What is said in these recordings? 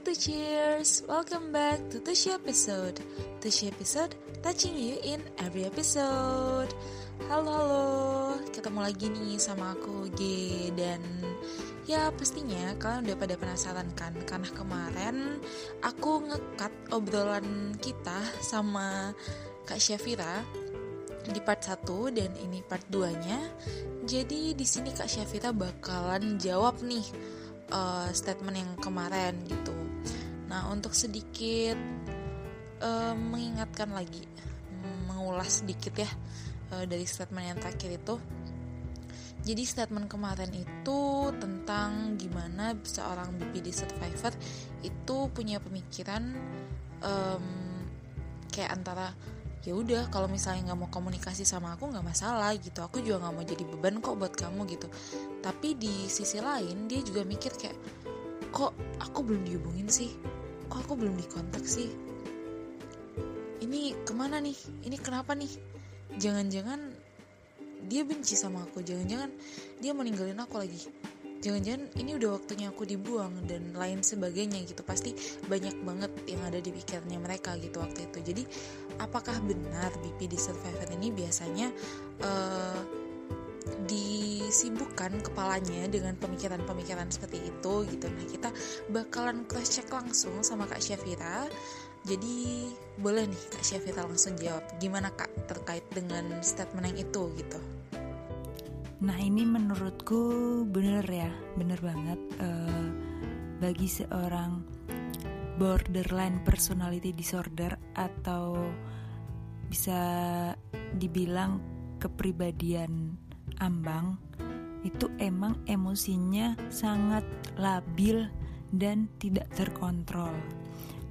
to cheers, welcome back to Tushy episode. Tushy episode touching you in every episode. Halo halo, ketemu lagi nih sama aku G dan ya pastinya kalian udah pada penasaran kan karena kemarin aku ngekat obrolan kita sama Kak Syafira di part 1 dan ini part 2 nya. Jadi di sini Kak Syafira bakalan jawab nih uh, statement yang kemarin gitu. Nah untuk sedikit uh, mengingatkan lagi, mengulas sedikit ya uh, dari statement yang terakhir itu. Jadi statement kemarin itu tentang gimana seorang BPD survivor itu punya pemikiran um, kayak antara ya udah kalau misalnya nggak mau komunikasi sama aku nggak masalah gitu aku juga nggak mau jadi beban kok buat kamu gitu tapi di sisi lain dia juga mikir kayak kok aku belum dihubungin sih kok aku belum dikontak sih? Ini ke mana nih? Ini kenapa nih? Jangan-jangan dia benci sama aku. Jangan-jangan dia meninggalin aku lagi. Jangan-jangan ini udah waktunya aku dibuang dan lain sebagainya gitu. Pasti banyak banget yang ada di pikirannya mereka gitu waktu itu. Jadi apakah benar BPD survivor ini? Biasanya uh, disibukkan kepalanya dengan pemikiran-pemikiran seperti itu gitu. Nah kita bakalan cross check langsung sama Kak Syafira. Jadi boleh nih Kak Syafira langsung jawab gimana Kak terkait dengan statement yang itu gitu? Nah ini menurutku bener ya, bener banget. Uh, bagi seorang borderline personality disorder atau bisa dibilang kepribadian ambang itu emang emosinya sangat labil dan tidak terkontrol.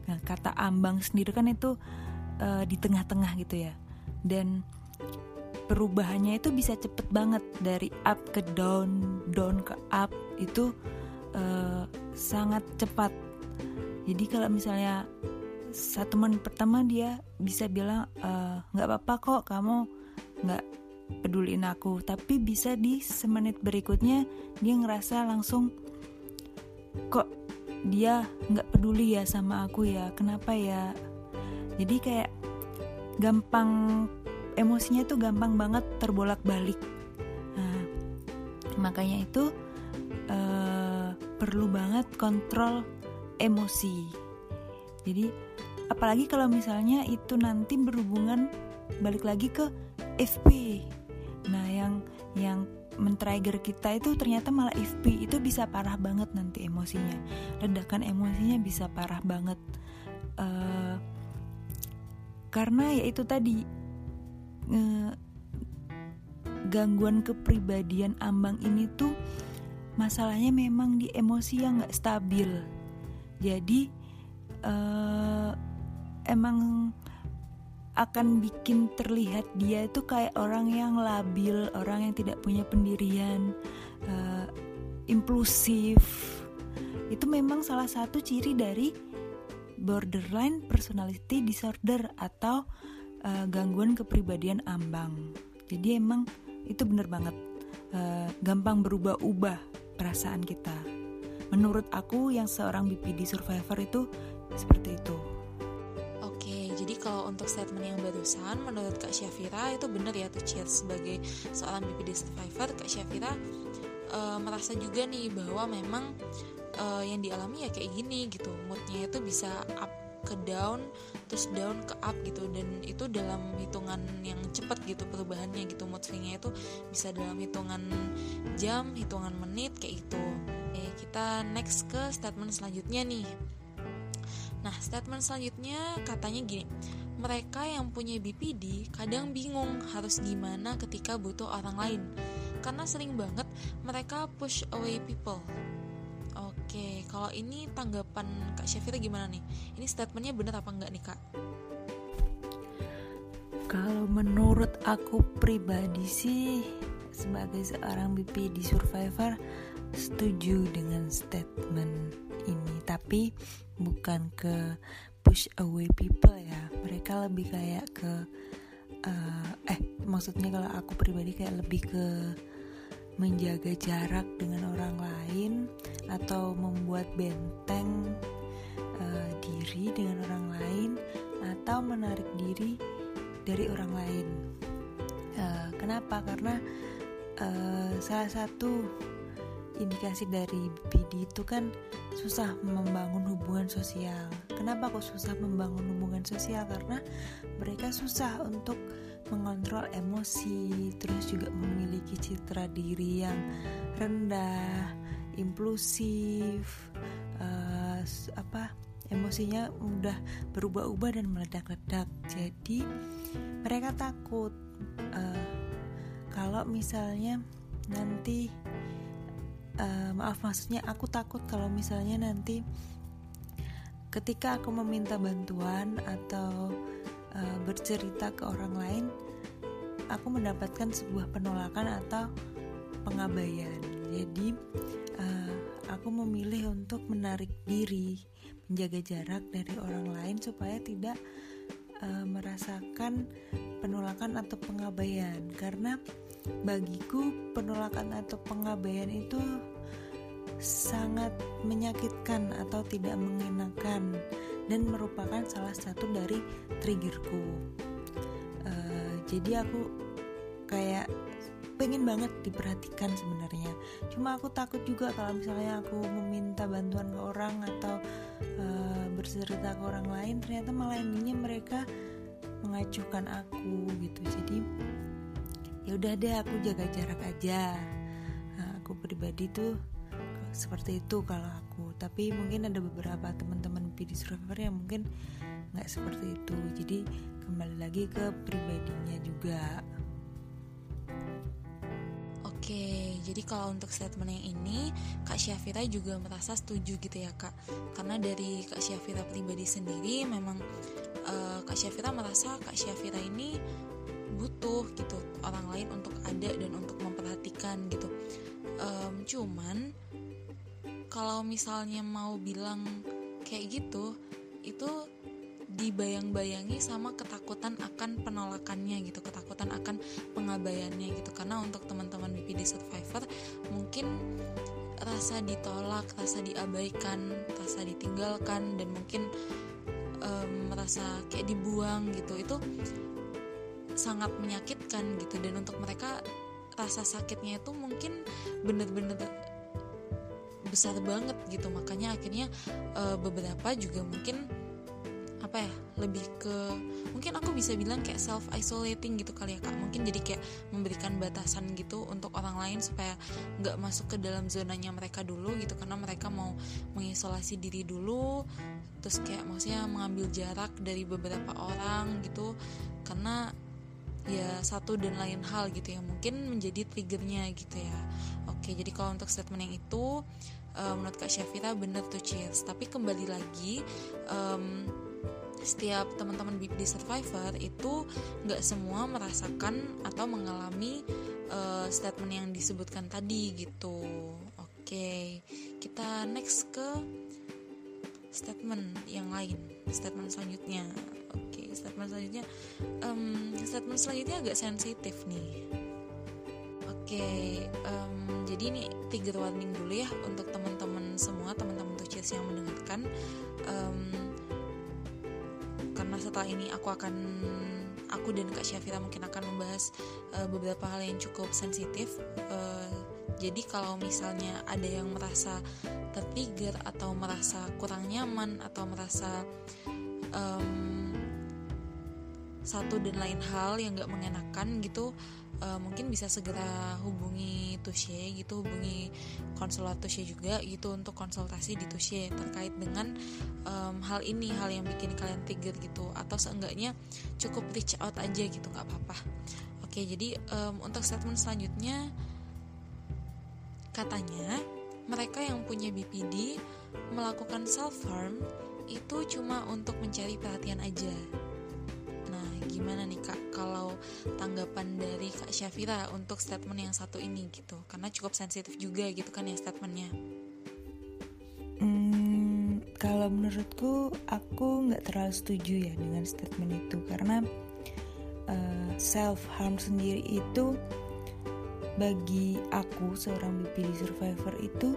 Nah, kata ambang sendiri kan itu uh, di tengah-tengah gitu ya. Dan perubahannya itu bisa cepet banget dari up ke down, down ke up itu uh, sangat cepat. Jadi kalau misalnya satu menit pertama dia bisa bilang eh, nggak uh, apa-apa kok kamu nggak pedulin aku, tapi bisa di semenit berikutnya dia ngerasa langsung kok dia nggak peduli ya sama aku ya, kenapa ya? Jadi kayak gampang emosinya itu gampang banget terbolak-balik. Nah, makanya itu uh, perlu banget kontrol emosi. Jadi apalagi kalau misalnya itu nanti berhubungan balik lagi ke FP. Yang men-trigger kita itu ternyata malah FP itu bisa parah banget nanti emosinya. Ledakan emosinya bisa parah banget. Uh, karena ya itu tadi gangguan kepribadian ambang ini tuh masalahnya memang di emosi yang nggak stabil jadi uh, emang akan bikin terlihat dia itu kayak orang yang labil, orang yang tidak punya pendirian, uh, impulsif. Itu memang salah satu ciri dari borderline personality disorder atau uh, gangguan kepribadian ambang. Jadi emang itu bener banget uh, gampang berubah-ubah perasaan kita. Menurut aku yang seorang BPD survivor itu seperti itu. Kalau untuk statement yang barusan menurut Kak Syafira itu benar ya tuh Cheers sebagai seorang BPD survivor Kak Syafira uh, merasa juga nih bahwa memang uh, yang dialami ya kayak gini gitu. Moodnya itu bisa up ke down terus down ke up gitu. Dan itu dalam hitungan yang cepat gitu perubahannya gitu. Mood swingnya itu bisa dalam hitungan jam hitungan menit kayak gitu. Oke, kita next ke statement selanjutnya nih. Nah statement selanjutnya katanya gini mereka yang punya BPD kadang bingung harus gimana ketika butuh orang lain karena sering banget mereka push away people Oke, kalau ini tanggapan Kak Syafira gimana nih? Ini statementnya benar apa enggak nih Kak? Kalau menurut aku pribadi sih sebagai seorang BPD survivor setuju dengan statement ini, tapi bukan ke push away people ya. Mereka lebih kayak ke uh, eh maksudnya kalau aku pribadi kayak lebih ke menjaga jarak dengan orang lain atau membuat benteng diri dengan orang lain atau menarik diri dari orang lain. Uh, kenapa? Karena uh, salah satu indikasi dari BPD itu kan susah membangun hubungan sosial. Kenapa kok susah membangun hubungan sosial? Karena mereka susah untuk mengontrol emosi, terus juga memiliki citra diri yang rendah, impulsif, uh, apa emosinya mudah berubah-ubah dan meledak-ledak. Jadi mereka takut uh, kalau misalnya nanti uh, maaf maksudnya aku takut kalau misalnya nanti ketika aku meminta bantuan atau uh, bercerita ke orang lain aku mendapatkan sebuah penolakan atau pengabaian jadi uh, aku memilih untuk menarik diri menjaga jarak dari orang lain supaya tidak uh, merasakan penolakan atau pengabaian karena bagiku penolakan atau pengabaian itu sangat menyakitkan atau tidak mengenakan dan merupakan salah satu dari triggerku. Uh, jadi aku kayak pengen banget diperhatikan sebenarnya. Cuma aku takut juga kalau misalnya aku meminta bantuan ke orang atau uh, bercerita ke orang lain, ternyata malah intinya mereka mengacuhkan aku gitu. Jadi ya udah deh aku jaga jarak aja nah, aku pribadi tuh seperti itu kalau aku. Tapi mungkin ada beberapa teman-teman PD survivor yang mungkin nggak seperti itu. Jadi kembali lagi ke pribadinya juga. Oke, jadi kalau untuk statement yang ini, Kak Syafira juga merasa setuju gitu ya Kak. Karena dari Kak Syafira pribadi sendiri, memang uh, Kak Syafira merasa Kak Syafira ini butuh gitu orang lain untuk ada dan untuk memperhatikan gitu. Um, cuman kalau misalnya mau bilang kayak gitu itu dibayang-bayangi sama ketakutan akan penolakannya gitu ketakutan akan pengabaiannya gitu. Karena untuk teman-teman BPD survivor mungkin rasa ditolak rasa diabaikan rasa ditinggalkan dan mungkin um, merasa kayak dibuang gitu itu sangat menyakitkan gitu. Dan untuk mereka rasa sakitnya itu mungkin bener-bener besar banget gitu. Makanya akhirnya e, beberapa juga mungkin apa ya lebih ke mungkin aku bisa bilang kayak self isolating gitu kali ya kak. Mungkin jadi kayak memberikan batasan gitu untuk orang lain supaya nggak masuk ke dalam zonanya mereka dulu gitu. Karena mereka mau mengisolasi diri dulu terus kayak maksudnya mengambil jarak dari beberapa orang gitu. Karena ya satu dan lain hal gitu ya mungkin menjadi triggernya gitu ya. Oke jadi kalau untuk statement yang itu um, menurut kak Syafira bener tuh cheers. Tapi kembali lagi um, setiap teman-teman di survivor itu nggak semua merasakan atau mengalami uh, statement yang disebutkan tadi gitu. Oke kita next ke statement yang lain statement selanjutnya. Statement selanjutnya um, statement selanjutnya agak sensitif nih. oke okay, um, jadi ini trigger warning dulu ya untuk teman-teman semua teman-teman tucis yang mendengarkan. Um, karena setelah ini aku akan aku dan Kak Syafira mungkin akan membahas uh, beberapa hal yang cukup sensitif. Uh, jadi kalau misalnya ada yang merasa tertrigger atau merasa kurang nyaman atau merasa um, satu dan lain hal yang gak mengenakan gitu uh, mungkin bisa segera hubungi Tusye gitu hubungi konsulat Tusye juga gitu untuk konsultasi di Tusye terkait dengan um, hal ini hal yang bikin kalian trigger gitu atau seenggaknya cukup reach out aja gitu nggak apa-apa. Oke jadi um, untuk statement selanjutnya katanya mereka yang punya BPD melakukan self harm itu cuma untuk mencari perhatian aja. Gimana nih kak tanggapan dari kak Syafira untuk statement yang satu ini gitu. Karena cukup sensitif juga gitu kan ya statementnya. Hmm, kalau menurutku aku nggak terlalu setuju ya dengan statement itu. Karena uh, eh, self harm sendiri itu bagi aku seorang BPD survivor itu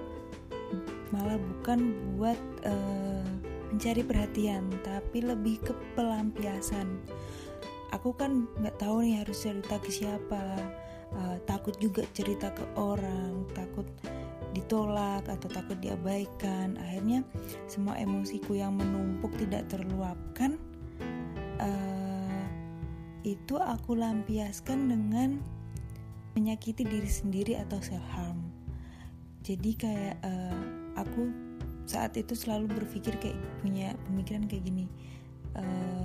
malah bukan buat uh, mencari perhatian tapi lebih ke pelampiasan aku kan nggak tahu nih harus cerita ke siapa. Uh, takut juga cerita ke orang takut ditolak atau takut diabaikan. Akhirnya semua emosiku yang menumpuk tidak terluapkan uh, itu aku lampiaskan dengan menyakiti diri sendiri atau self harm jadi kayak uh, aku saat itu selalu berpikir kayak punya pemikiran kayak gini uh,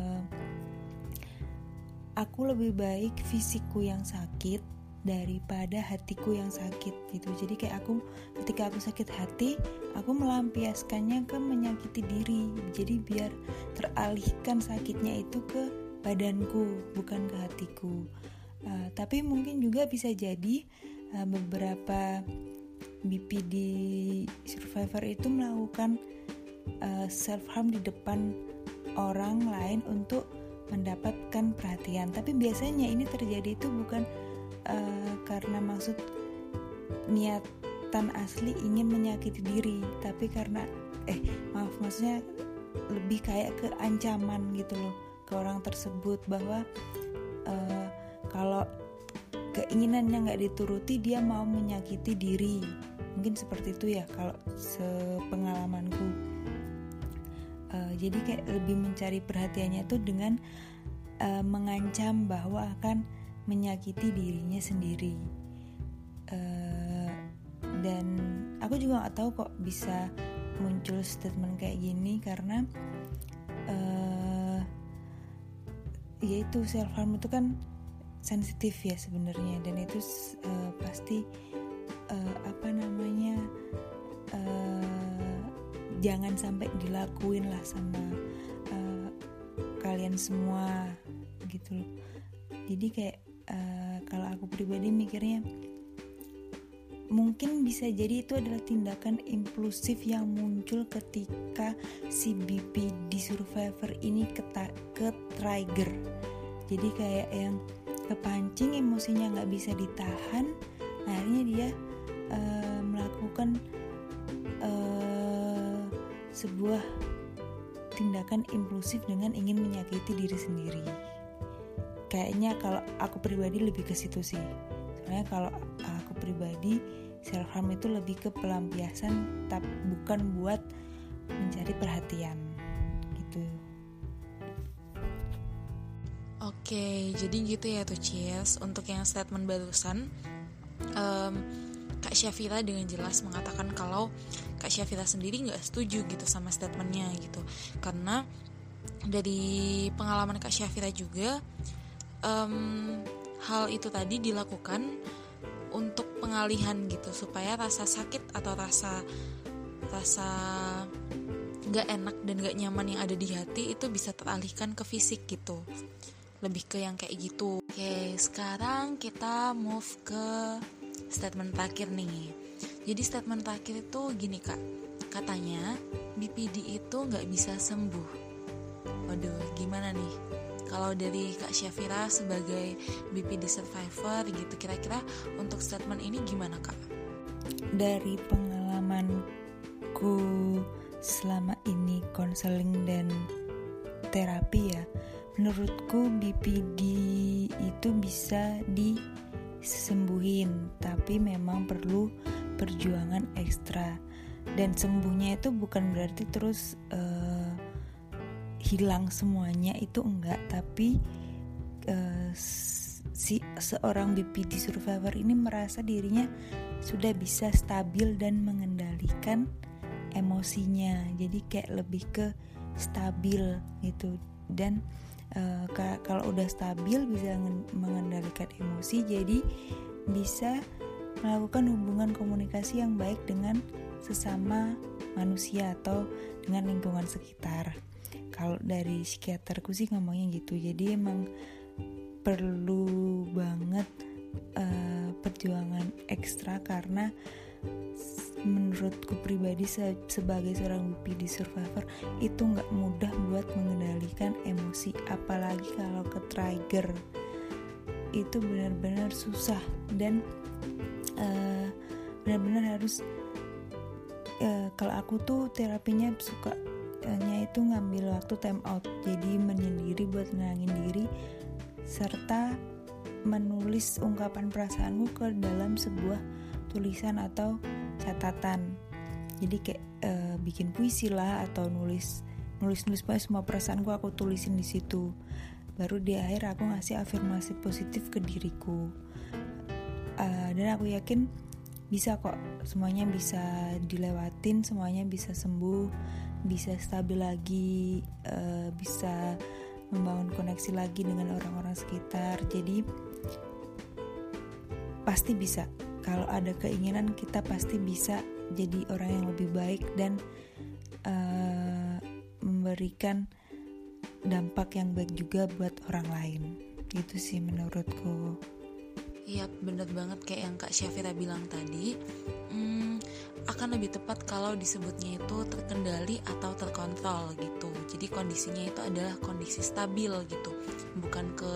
aku lebih baik fisikku yang sakit daripada hatiku yang sakit gitu. Jadi kayak aku ketika aku sakit hati aku melampiaskannya ke menyakiti diri. Jadi biar teralihkan sakitnya itu ke badanku bukan ke hatiku. Uh, tapi mungkin juga bisa jadi uh, beberapa BPD survivor itu melakukan uh, self harm di depan orang lain untuk mendapatkan perhatian. Tapi biasanya ini terjadi itu bukan uh, karena maksud niatan asli ingin menyakiti diri tapi karena eh maaf maksudnya lebih kayak ke ancaman gitu loh ke orang tersebut bahwa uh, kalau keinginannya nggak dituruti dia mau menyakiti diri. Mungkin seperti itu ya kalau sepengalamanku uh, jadi kayak lebih mencari perhatiannya tuh dengan uh, mengancam bahwa akan menyakiti dirinya sendiri. Uh, dan aku juga nggak tahu kok bisa muncul statement kayak gini karena uh, yaitu self harm itu kan sensitif ya sebenarnya. Dan itu uh, pasti uh, apa namanya uh, jangan sampai dilakuin lah sama uh, kalian semua gitu loh. Jadi kayak uh, kalau aku pribadi mikirnya mungkin bisa jadi itu adalah tindakan impulsif yang muncul ketika si BPD survivor ini keta ke trigger jadi kayak yang kepancing emosinya nggak bisa ditahan akhirnya dia uh, melakukan uh, sebuah tindakan impulsif dengan ingin menyakiti diri sendiri. Kayaknya kalau aku pribadi lebih ke situ sih. Soalnya kalau aku pribadi self harm itu lebih ke pelampiasan tapi bukan buat mencari perhatian. Gitu. Oke, jadi gitu ya tuh Cies. Untuk yang statement barusan um, Kak Syafira dengan jelas mengatakan kalau Kak Syafira sendiri nggak setuju gitu sama statementnya gitu. Karena dari pengalaman Kak Syafira juga um, hal itu tadi dilakukan untuk pengalihan gitu supaya rasa sakit atau rasa rasa nggak enak dan nggak nyaman yang ada di hati itu bisa teralihkan ke fisik gitu. Lebih ke yang kayak gitu. Oke sekarang kita move ke statement terakhir nih jadi statement terakhir itu gini kak. Katanya BPD itu nggak bisa sembuh. Waduh gimana nih? Kalau dari Kak Syafira sebagai BPD survivor gitu kira-kira untuk statement ini gimana Kak? Dari pengalamanku selama ini konseling dan terapi ya menurutku BPD itu bisa disembuhin tapi memang perlu perjuangan ekstra. Dan sembuhnya itu bukan berarti terus uh, hilang semuanya itu enggak. Tapi uh, si seorang BPD survivor ini merasa dirinya sudah bisa stabil dan mengendalikan emosinya. Jadi kayak lebih ke stabil gitu. Dan uh, kalau udah stabil bisa mengendalikan emosi jadi bisa melakukan hubungan komunikasi yang baik dengan sesama manusia atau dengan lingkungan sekitar. Kalau dari psikiaterku sih ngomongnya gitu. Jadi emang perlu banget uh, perjuangan ekstra karena menurutku pribadi se sebagai seorang BPD survivor itu nggak mudah buat mengendalikan emosi. Apalagi kalau ke trigger itu benar-benar susah dan uh, benar-benar harus uh, kalau aku tuh terapinya suka itu ngambil waktu time out. Jadi menyendiri buat nenangin diri serta menulis ungkapan perasaanku ke dalam sebuah tulisan atau catatan. Jadi kayak uh, bikin puisi lah atau nulis nulis nulis semua perasaanku aku tulisin di situ. Baru di akhir aku ngasih afirmasi positif ke diriku uh, dan aku yakin bisa kok. Semuanya bisa dilewatin semuanya bisa sembuh bisa stabil lagi uh, bisa membangun koneksi lagi dengan orang-orang sekitar. Jadi pasti bisa. Kalau ada keinginan kita pasti bisa jadi orang yang lebih baik dan uh, memberikan dampak yang baik juga buat orang lain. Itu sih menurutku Iya bener banget kayak yang Kak Syafira bilang tadi. Hmm, Akan lebih tepat kalau disebutnya itu terkendali atau terkontrol gitu. Jadi kondisinya itu adalah kondisi stabil gitu. Bukan ke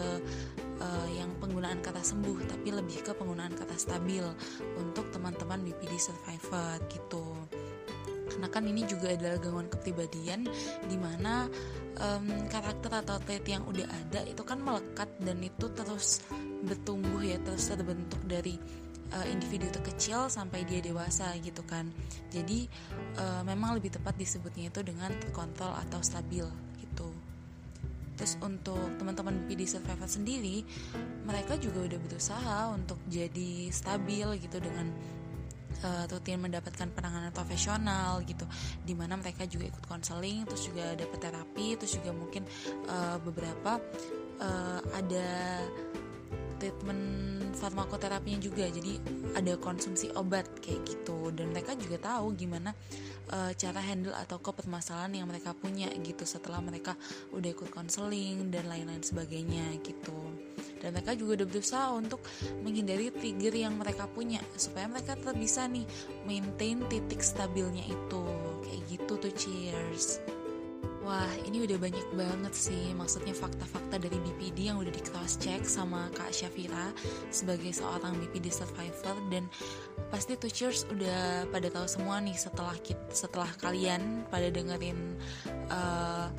uh, yang penggunaan kata sembuh Tapi lebih ke penggunaan kata stabil Untuk teman-teman BPD survivor gitu. Karena kan ini juga adalah gangguan kepribadian di mana um, karakter atau trait yang udah ada itu kan melekat dan itu terus bertumbuh ya terus terbentuk dari uh, individu terkecil sampai dia dewasa gitu kan. Jadi uh, memang lebih tepat disebutnya itu dengan terkontrol atau stabil gitu. Terus untuk teman-teman PD survivor sendiri mereka juga udah berusaha untuk jadi stabil gitu dengan uh, rutin mendapatkan penanganan profesional gitu. Di mana mereka juga ikut konseling terus juga dapat terapi terus juga mungkin uh, beberapa uh, ada treatment farmakoterapinya juga. Jadi ada konsumsi obat kayak gitu. Dan mereka juga tahu gimana uh, cara handle atau ke permasalahan yang mereka punya gitu setelah mereka udah ikut konseling dan lain-lain sebagainya gitu. Dan mereka juga udah berusaha untuk menghindari trigger yang mereka punya supaya mereka tetap bisa nih maintain titik stabilnya itu. Kayak gitu tuh cheers Wah, ini udah banyak banget sih. Maksudnya fakta-fakta dari BPD yang udah di cross check sama Kak Syafira sebagai seorang BPD survivor. Dan pasti tuh cheers udah pada tahu semua nih setelah setelah kalian pada dengerin uh,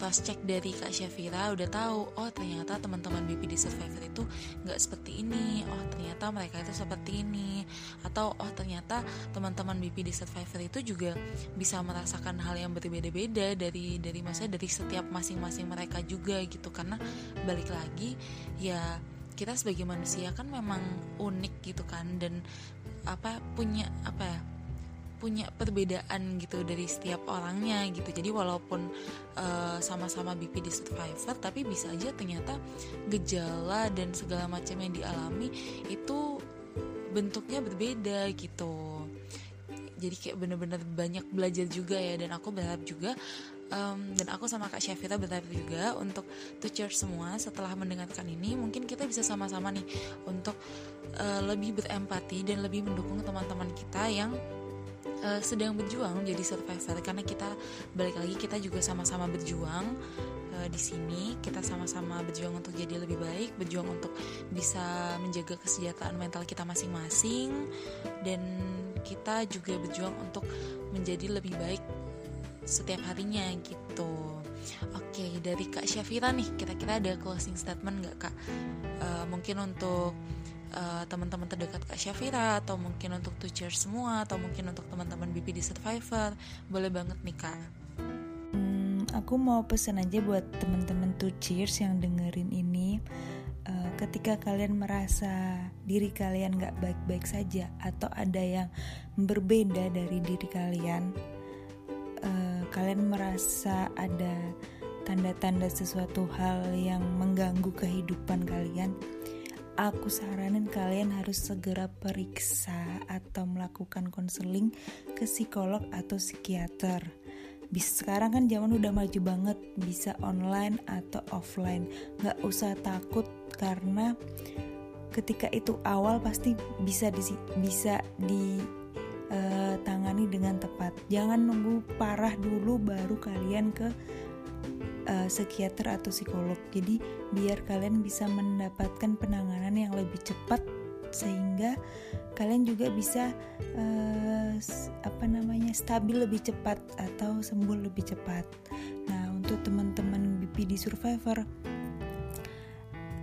cross check dari Kak Syafira udah tahu oh ternyata teman-teman BPD Survivor itu nggak seperti ini. Oh ternyata mereka itu seperti ini. Atau oh ternyata teman-teman BPD Survivor itu juga bisa merasakan hal yang berbeda-beda dari dari masa dari setiap masing-masing mereka juga gitu. Karena balik lagi ya kita sebagai manusia kan memang unik gitu kan. Dan apa punya apa ya punya perbedaan gitu dari setiap orangnya gitu. Jadi walaupun uh, sama-sama BPD survivor tapi bisa aja ternyata gejala dan segala macam yang dialami itu bentuknya berbeda gitu. Jadi kayak bener-bener banyak belajar juga ya. Dan aku berharap juga um, dan aku sama Kak Syafira berharap juga untuk teacher semua setelah mendengarkan ini mungkin kita bisa sama-sama nih untuk uh, lebih berempati dan lebih mendukung teman-teman kita yang uh, sedang berjuang menjadi survivor. Karena kita balik lagi kita juga sama-sama berjuang uh, di sini. Kita sama-sama berjuang untuk jadi lebih baik berjuang untuk bisa menjaga kesejahteraan mental kita masing-masing. Dan kita juga berjuang untuk menjadi lebih baik setiap harinya gitu. Oke dari kak Syafira nih kira-kira ada closing statement nggak kak? Uh, mungkin untuk uh, teman-teman terdekat Kak Syafira atau mungkin untuk teacher semua atau mungkin untuk teman-teman BPD survivor boleh banget nih Kak. Hmm, aku mau pesan aja buat teman-teman cheers yang dengerin ini. Uh, ketika kalian merasa diri kalian gak baik-baik saja atau ada yang berbeda dari diri kalian uh, kalian merasa ada tanda-tanda sesuatu hal yang mengganggu kehidupan kalian aku saranin kalian harus segera periksa atau melakukan konseling ke psikolog atau psikiater. Bisa sekarang kan zaman udah maju banget, bisa online atau offline. Gak usah takut karena ketika itu awal pasti bisa di bisa di uh, tangani dengan tepat. Jangan nunggu parah dulu baru kalian ke uh, psikiater atau psikolog. Jadi biar kalian bisa mendapatkan penanganan yang lebih cepat sehingga kalian juga bisa uh, apa namanya stabil lebih cepat atau sembuh lebih cepat. Nah, untuk teman-teman BPD survivor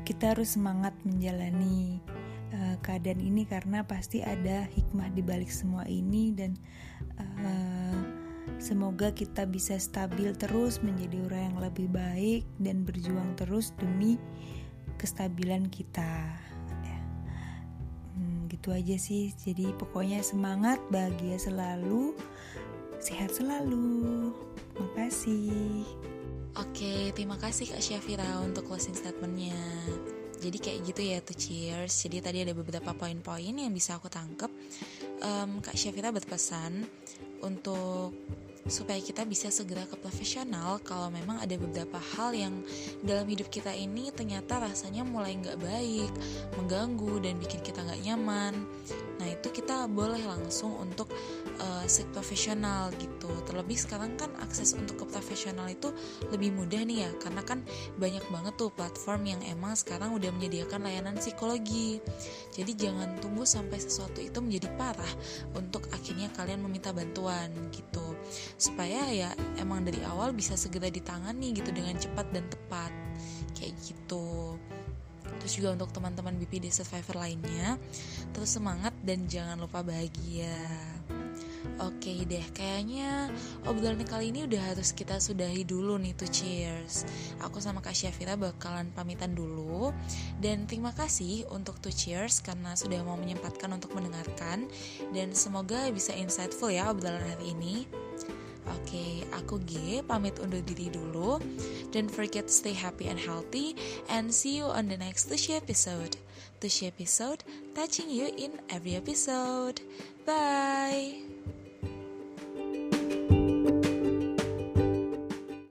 kita harus semangat menjalani uh, keadaan ini karena pasti ada hikmah di balik semua ini dan uh, semoga kita bisa stabil terus menjadi orang yang lebih baik dan berjuang terus demi kestabilan kita gitu aja sih jadi pokoknya semangat bahagia selalu sehat selalu makasih Oke, terima kasih Kak Syafira untuk closing statementnya. Jadi kayak gitu ya tuh cheers. Jadi tadi ada beberapa poin-poin yang bisa aku tangkep. Um, Kak Syafira berpesan untuk supaya kita bisa segera ke profesional kalau memang ada beberapa hal yang dalam hidup kita ini ternyata rasanya mulai nggak baik, mengganggu dan bikin kita nggak nyaman. Nah itu kita boleh langsung untuk uh, seek profesional gitu. Terlebih sekarang kan akses untuk ke profesional itu lebih mudah nih ya, karena kan banyak banget tuh platform yang emang sekarang udah menyediakan layanan psikologi. Jadi jangan tunggu sampai sesuatu itu menjadi parah untuk akhirnya kalian meminta bantuan gitu supaya ya emang dari awal bisa segera ditangani gitu dengan cepat dan tepat kayak gitu terus juga untuk teman-teman BPD survivor lainnya terus semangat dan jangan lupa bahagia Oke deh, kayaknya obrolan kali ini udah harus kita sudahi dulu nih tuh cheers. Aku sama Kak Syafira bakalan pamitan dulu dan terima kasih untuk tuh cheers karena sudah mau menyempatkan untuk mendengarkan dan semoga bisa insightful ya obrolan hari ini. Oke, aku G pamit undur diri dulu. Don't forget stay happy and healthy and see you on the next Tushy episode. Tushy episode touching you in every episode. Bye.